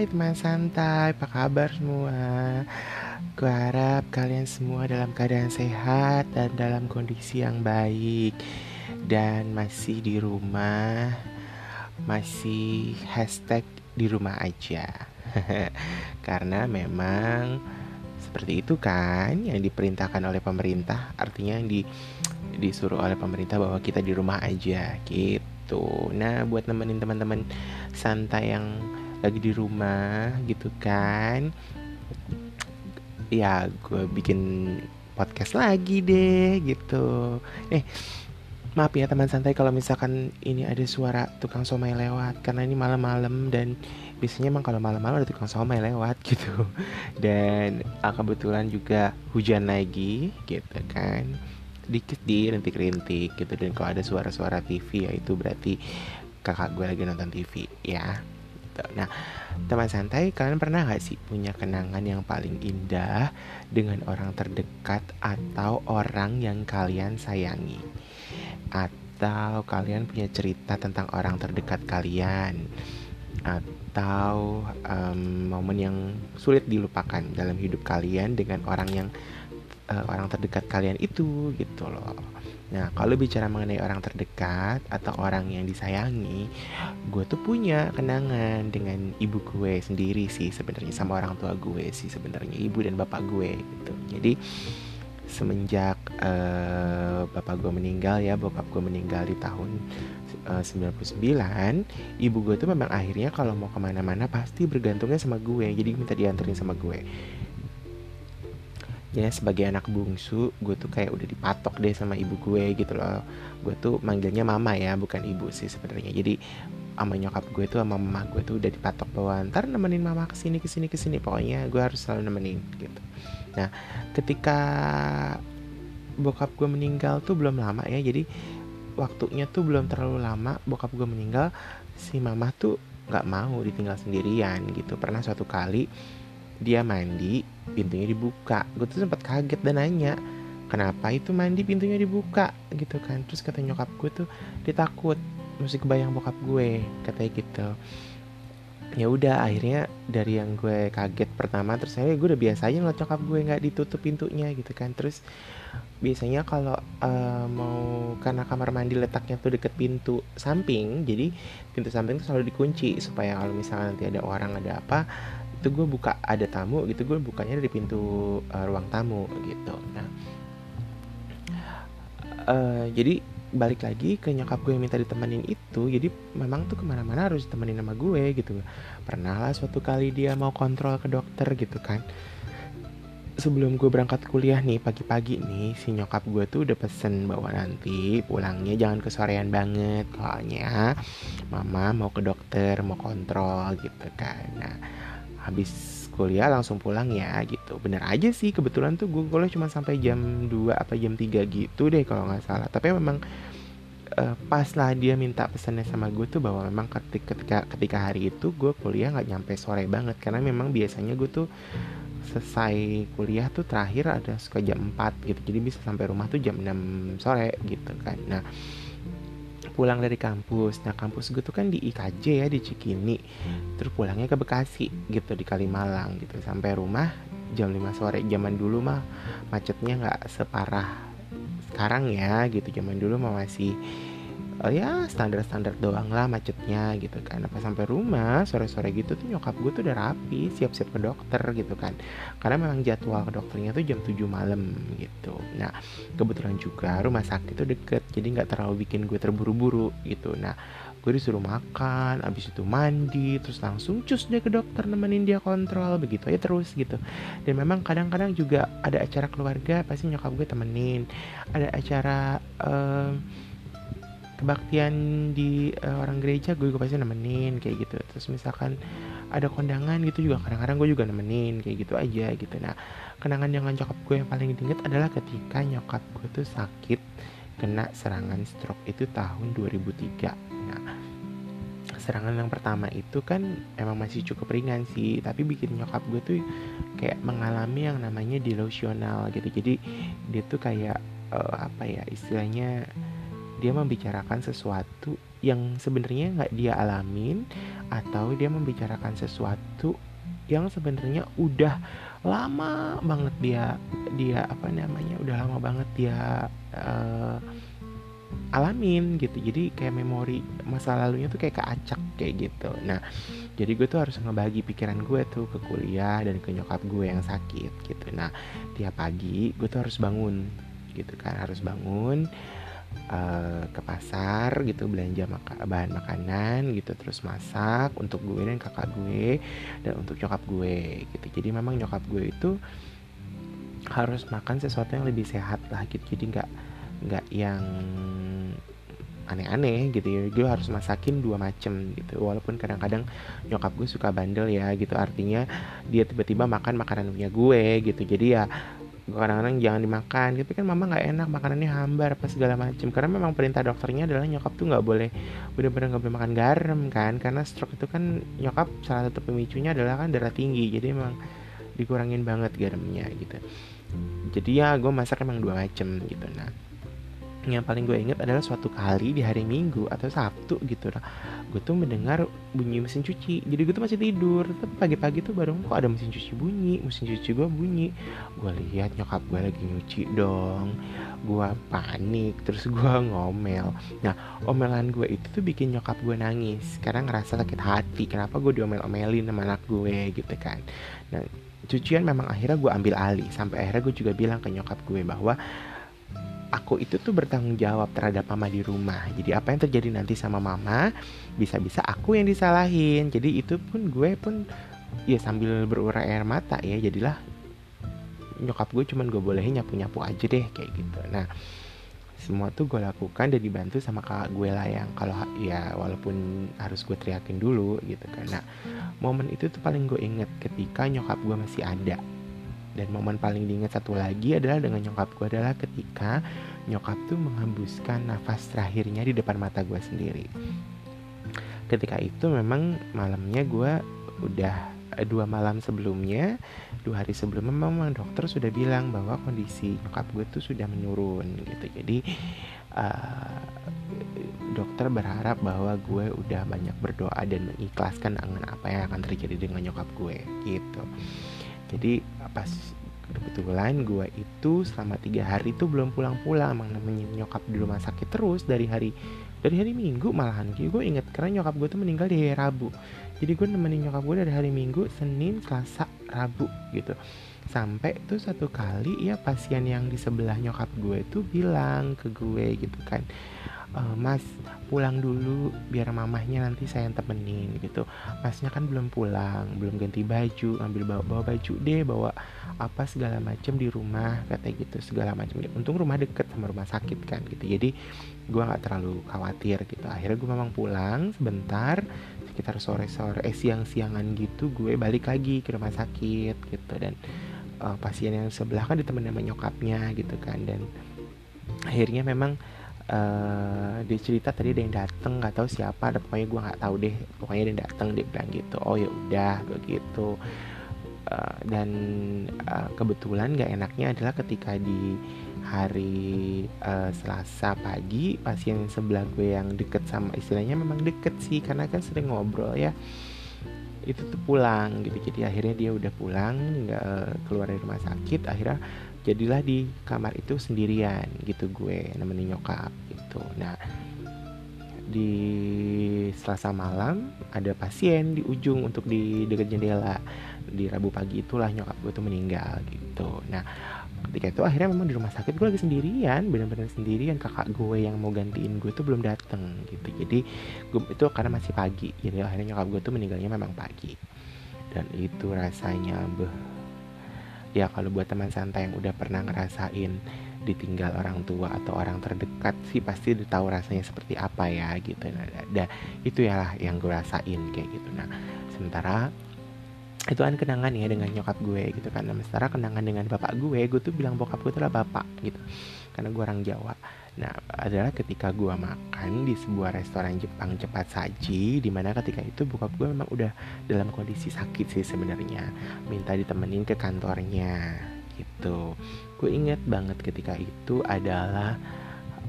Hai teman santai, apa kabar semua? Gue harap kalian semua dalam keadaan sehat dan dalam kondisi yang baik Dan masih di rumah Masih hashtag di rumah aja Karena memang seperti itu kan yang diperintahkan oleh pemerintah Artinya yang di, disuruh oleh pemerintah bahwa kita di rumah aja gitu Nah buat nemenin teman-teman santai yang lagi di rumah gitu kan. Ya gue bikin podcast lagi deh gitu. Eh maaf ya teman santai kalau misalkan ini ada suara tukang somai lewat karena ini malam-malam dan biasanya emang kalau malam-malam ada tukang somai lewat gitu. Dan ah, kebetulan juga hujan lagi gitu kan. Dikit di rintik-rintik gitu. Dan kalau ada suara-suara TV ya itu berarti kakak gue lagi nonton TV ya gitu. Nah, teman santai, kalian pernah gak sih punya kenangan yang paling indah dengan orang terdekat atau orang yang kalian sayangi? Atau kalian punya cerita tentang orang terdekat kalian? Atau um, momen yang sulit dilupakan dalam hidup kalian dengan orang yang uh, orang terdekat kalian itu gitu loh. Nah, kalau bicara mengenai orang terdekat atau orang yang disayangi, gue tuh punya kenangan dengan ibu gue sendiri sih sebenarnya sama orang tua gue sih sebenarnya ibu dan bapak gue gitu. Jadi semenjak uh, bapak gue meninggal ya, bokap gue meninggal di tahun uh, 99, ibu gue tuh memang akhirnya kalau mau ke mana-mana pasti bergantungnya sama gue, jadi minta dianterin sama gue ya sebagai anak bungsu gue tuh kayak udah dipatok deh sama ibu gue gitu loh. Gue tuh manggilnya mama ya bukan ibu sih sebenarnya. Jadi sama nyokap gue tuh sama mama gue tuh udah dipatok bahwa ntar nemenin mama ke sini ke sini ke sini. Pokoknya gue harus selalu nemenin gitu. Nah ketika bokap gue meninggal tuh belum lama ya. Jadi waktunya tuh belum terlalu lama bokap gue meninggal si mama tuh nggak mau ditinggal sendirian gitu. Pernah suatu kali dia mandi pintunya dibuka. Gue tuh sempat kaget dan nanya kenapa itu mandi pintunya dibuka? Gitu kan. Terus kata nyokap gue tuh dia takut mesti kebayang bokap gue katanya gitu. Ya udah akhirnya dari yang gue kaget pertama terus saya gue udah biasa aja ngeliat nyokap gue nggak ditutup pintunya gitu kan. Terus biasanya kalau uh, mau karena kamar mandi letaknya tuh deket pintu samping jadi pintu samping tuh selalu dikunci supaya kalau misalnya nanti ada orang ada apa itu gue buka ada tamu gitu gue bukanya dari pintu uh, ruang tamu gitu. Nah uh, jadi balik lagi ke nyokap gue yang minta ditemenin itu jadi memang tuh ke mana-mana harus ditemenin sama gue gitu. Pernah lah suatu kali dia mau kontrol ke dokter gitu kan. Sebelum gue berangkat kuliah nih pagi-pagi nih si nyokap gue tuh udah pesen bahwa nanti pulangnya jangan kesorean banget. Soalnya mama mau ke dokter mau kontrol gitu kan. Nah habis kuliah langsung pulang ya gitu. Bener aja sih kebetulan tuh gue kuliah cuma sampai jam 2 apa jam 3 gitu deh kalau nggak salah. Tapi memang uh, pas lah dia minta pesannya sama gue tuh bahwa memang ketika ketika, ketika hari itu gue kuliah nggak nyampe sore banget. Karena memang biasanya gue tuh selesai kuliah tuh terakhir ada suka jam 4 gitu. Jadi bisa sampai rumah tuh jam 6 sore gitu kan. Nah pulang dari kampus. Nah kampus gue tuh kan di IKJ ya di Cikini. Terus pulangnya ke Bekasi gitu di Kalimalang gitu. Sampai rumah jam 5 sore. Zaman dulu mah macetnya nggak separah sekarang ya gitu. Zaman dulu mah masih uh, ya standar-standar doang lah macetnya gitu kan. Apa sampai rumah sore-sore gitu tuh nyokap gue tuh udah rapi siap-siap ke dokter gitu kan. Karena memang jadwal ke dokternya tuh jam 7 malam gitu. Nah kebetulan juga rumah sakit tuh deket jadi nggak terlalu bikin gue terburu-buru gitu. Nah gue disuruh makan abis itu mandi terus langsung cus deh ke dokter nemenin dia kontrol begitu aja terus gitu. Dan memang kadang-kadang juga ada acara keluarga pasti nyokap gue temenin. Ada acara um, kebaktian di uh, orang gereja gue juga pasti nemenin kayak gitu. Terus misalkan ada kondangan gitu juga kadang-kadang gue juga nemenin kayak gitu aja gitu. Nah kenangan dengan nyokap gue yang paling diinget adalah ketika nyokap gue tuh sakit kena serangan stroke itu tahun 2003 nah serangan yang pertama itu kan emang masih cukup ringan sih tapi bikin nyokap gue tuh kayak mengalami yang namanya delusional gitu. Jadi dia tuh kayak uh, apa ya istilahnya dia membicarakan sesuatu yang sebenarnya nggak dia alamin atau dia membicarakan sesuatu yang sebenarnya udah lama banget dia dia apa namanya udah lama banget dia uh, alamin gitu. Jadi kayak memori masa lalunya tuh kayak keacak kayak gitu. Nah jadi gue tuh harus ngebagi pikiran gue tuh ke kuliah dan ke nyokap gue yang sakit gitu. Nah tiap pagi gue tuh harus bangun gitu kan harus bangun uh, ke pasar gitu belanja maka bahan makanan gitu terus masak untuk gue dan kakak gue dan untuk nyokap gue gitu. Jadi memang nyokap gue itu harus makan sesuatu yang lebih sehat lah gitu. Jadi nggak nggak yang aneh-aneh gitu ya. Gue harus masakin dua macem gitu. Walaupun kadang-kadang nyokap gue suka bandel ya gitu. Artinya dia tiba-tiba makan makanan punya gue gitu. Jadi ya kadang-kadang jangan dimakan. Tapi kan mama nggak enak makanannya hambar apa segala macam karena memang perintah dokternya adalah nyokap tuh nggak boleh benar-benar nggak boleh makan garam kan. Karena stroke itu kan nyokap salah satu pemicunya adalah kan darah tinggi. Jadi emang dikurangin banget garamnya gitu. Jadi ya gue masak emang dua macam gitu. Nah yang paling gue inget adalah suatu kali di hari Minggu atau Sabtu gitu gue tuh mendengar bunyi mesin cuci. Jadi gue tuh masih tidur. Tapi pagi-pagi tuh baru kok ada mesin cuci bunyi? Mesin cuci gue bunyi. Gue lihat nyokap gue lagi nyuci dong. Gue panik terus gue ngomel. Nah omelan gue itu tuh bikin nyokap gue nangis. Karena ngerasa sakit hati. Kenapa gue diomel-omelin sama anak gue gitu kan? Nah cucian memang akhirnya gue ambil alih. Sampai akhirnya gue juga bilang ke nyokap gue bahwa aku itu tuh bertanggung jawab terhadap mama di rumah. Jadi apa yang terjadi nanti sama mama, bisa-bisa aku yang disalahin. Jadi itu pun gue pun ya sambil berurai air mata ya. Jadilah nyokap gue cuman gue bolehin nyapu-nyapu aja deh kayak gitu. Nah, semua tuh gue lakukan dan dibantu sama kakak gue lah yang kalau ya walaupun harus gue teriakin dulu gitu karena momen itu tuh paling gue inget ketika nyokap gue masih ada dan momen paling diingat satu lagi adalah dengan nyokap gue adalah ketika nyokap tuh menghembuskan nafas terakhirnya di depan mata gue sendiri. Ketika itu memang malamnya gue udah eh, dua malam sebelumnya, dua hari sebelumnya memang dokter sudah bilang bahwa kondisi nyokap gue tuh sudah menurun gitu. Jadi uh, dokter berharap bahwa gue udah banyak berdoa dan mengikhlaskan dengan apa yang akan terjadi dengan nyokap gue gitu jadi pas kebetulan gue itu selama tiga hari itu belum pulang-pulang. Emang namanya nyokap di rumah sakit terus dari hari dari hari minggu malahan. Gue inget karena nyokap gue tuh meninggal di hari rabu. Jadi gue nemenin nyokap gue dari hari minggu senin selasa rabu gitu. Sampai tuh satu kali ya pasien yang di sebelah nyokap gue itu bilang ke gue gitu kan e, mas pulang dulu biar mamahnya nanti saya yang temenin gitu. Masnya kan belum pulang belum ganti baju ambil bawa bawa baju deh bawa apa segala macam di rumah kata gitu segala macam untung rumah deket sama rumah sakit kan gitu. Jadi gue nggak terlalu khawatir gitu. Akhirnya gue memang pulang sebentar sekitar sore sore eh siang siangan gitu gue balik lagi ke rumah sakit gitu. Dan uh, pasien yang sebelah kan ditemenin sama nyokapnya gitu kan. Dan akhirnya memang uh, dia cerita tadi ada yang dateng nggak tahu siapa ada pokoknya gue nggak tahu deh pokoknya ada yang dateng dia bilang gitu oh ya udah begitu uh, dan uh, kebetulan gak enaknya adalah ketika di hari uh, Selasa pagi pasien sebelah gue yang deket sama istilahnya memang deket sih karena kan sering ngobrol ya itu tuh pulang gitu. Jadi akhirnya dia udah pulang nggak keluar dari rumah sakit akhirnya jadilah di kamar itu sendirian gitu gue nemenin nyokap gitu. Nah di Selasa malam ada pasien di ujung untuk di dekat jendela. Di Rabu pagi itulah nyokap gue tuh meninggal gitu. Nah ketika itu akhirnya memang di rumah sakit gue lagi sendirian benar-benar sendirian. Kakak gue yang mau gantiin gue tuh belum dateng gitu. Jadi gue itu karena masih pagi. Jadi akhirnya nyokap gue tuh meninggalnya memang pagi. Dan itu rasanya beh ya kalau buat teman santai yang udah pernah ngerasain ditinggal orang tua atau orang terdekat sih pasti udah tahu rasanya seperti apa ya gitu. Nah, itu ya yang gue rasain kayak gitu. Nah sementara itu kan kenangan ya dengan nyokap gue gitu nah, sementara kenangan dengan bapak gue. Gue tuh bilang bokap gue adalah bapak gitu. Karena gue orang Jawa. Nah adalah ketika gue makan di sebuah restoran Jepang cepat saji di mana ketika itu bokap gue memang udah dalam kondisi sakit sih sebenarnya. Minta ditemenin ke kantornya gitu. Gue inget banget ketika itu adalah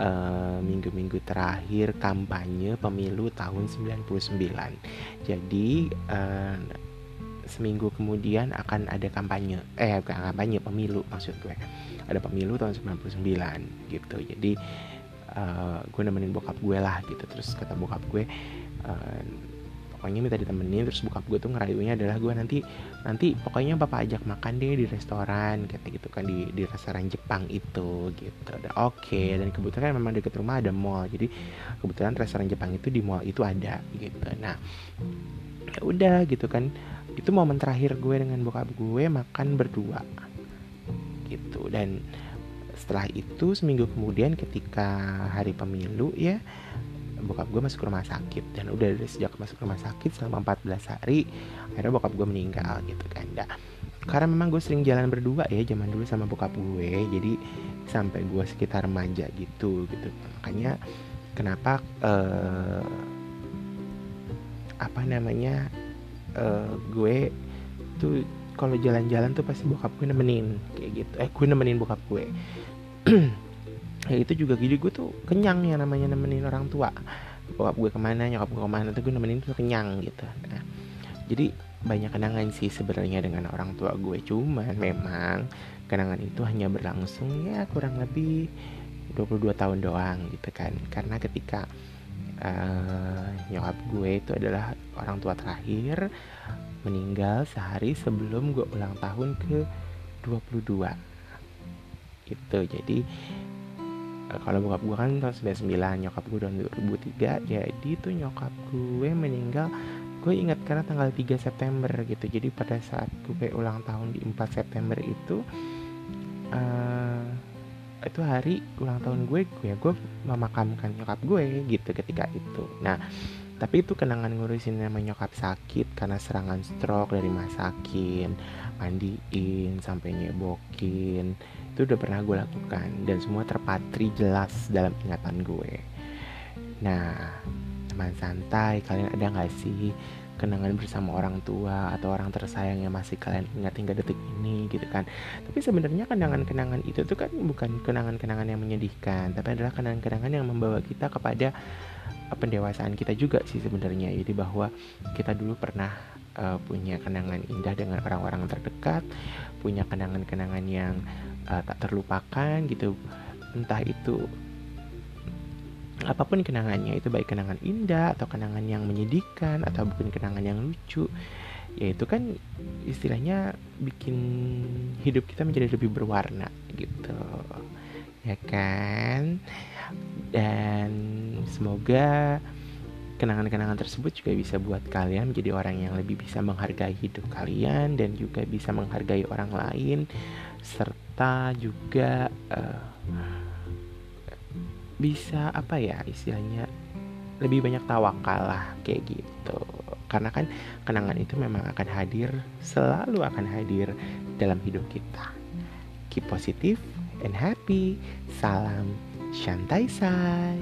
uh, minggu-minggu terakhir kampanye pemilu tahun 99 jadi uh, seminggu kemudian akan ada kampanye eh bukan kampanye pemilu maksud gue. Ada pemilu tahun 99 gitu. Jadi uh, gue nemenin bokap gue lah gitu. Terus kata bokap gue uh, pokoknya minta ditemenin terus bokap gue tuh ngerayunya adalah gue nanti nanti pokoknya bapak ajak makan deh di restoran kayak gitu kan di di restoran Jepang itu gitu. Oke. Okay. dan kebetulan memang deket rumah ada mall. Jadi kebetulan restoran Jepang itu di mall itu ada gitu. Nah ya udah gitu kan itu momen terakhir gue dengan bokap gue makan berdua. Gitu. Dan setelah itu seminggu kemudian ketika hari pemilu ya bokap gue masuk rumah sakit. Dan udah dari sejak masuk rumah sakit selama 14 hari akhirnya bokap gue meninggal gitu kan nah, karena memang gue sering jalan berdua ya zaman dulu sama bokap gue. Jadi sampai gue sekitar remaja gitu gitu. Makanya kenapa uh, apa namanya uh, gue tuh kalau jalan-jalan tuh pasti bokap gue nemenin kayak gitu. Eh gue nemenin bokap gue. Ya itu juga jadi gue tuh kenyang ya namanya nemenin orang tua. Bokap gue ke mana nyokap gue ke mana tuh gue nemenin tuh kenyang gitu. Nah, jadi banyak kenangan sih sebenarnya dengan orang tua gue. Cuman memang kenangan itu hanya berlangsung ya kurang lebih 22 tahun doang gitu kan. Karena ketika uh, nyokap gue itu adalah orang tua terakhir meninggal sehari sebelum gue ulang tahun ke 22 gitu jadi uh, kalau bokap gue kan tahun 99 nyokap gue tahun 2003 jadi tuh nyokap gue meninggal gue ingat karena tanggal 3 September gitu. Jadi pada saat gue ulang tahun di 4 September itu uh, itu hari ulang tahun gue gue gue memakamkan nyokap gue gitu ketika itu. Nah tapi itu kenangan ngurusin nama nyokap sakit karena serangan stroke dari masakin mandiin sampai nyebokin. Itu udah pernah gue lakukan dan semua terpatri jelas dalam ingatan gue. Nah teman santai kalian ada nggak sih kenangan bersama orang tua atau orang tersayang yang masih kalian ingat hingga detik ini gitu kan? Tapi sebenarnya kenangan-kenangan itu tuh kan bukan kenangan-kenangan yang menyedihkan tapi adalah kenangan-kenangan yang membawa kita kepada eh, pendewasaan kita juga sih sebenarnya. Jadi bahwa kita dulu pernah uh, punya kenangan indah dengan orang-orang terdekat punya kenangan-kenangan yang uh, tak terlupakan gitu. Entah itu apa pun kenangannya itu baik kenangan indah atau kenangan yang menyedihkan atau bukan kenangan yang lucu ya itu kan istilahnya bikin hidup kita menjadi lebih berwarna gitu. Ya kan? Dan semoga kenangan-kenangan tersebut juga bisa buat kalian menjadi orang yang lebih bisa menghargai hidup kalian dan juga bisa menghargai orang lain serta juga uh, bisa apa ya istilahnya lebih banyak tawakal lah kayak gitu. Karena kan kenangan itu memang akan hadir selalu akan hadir dalam hidup kita. Keep positive and happy. Salam shantai sai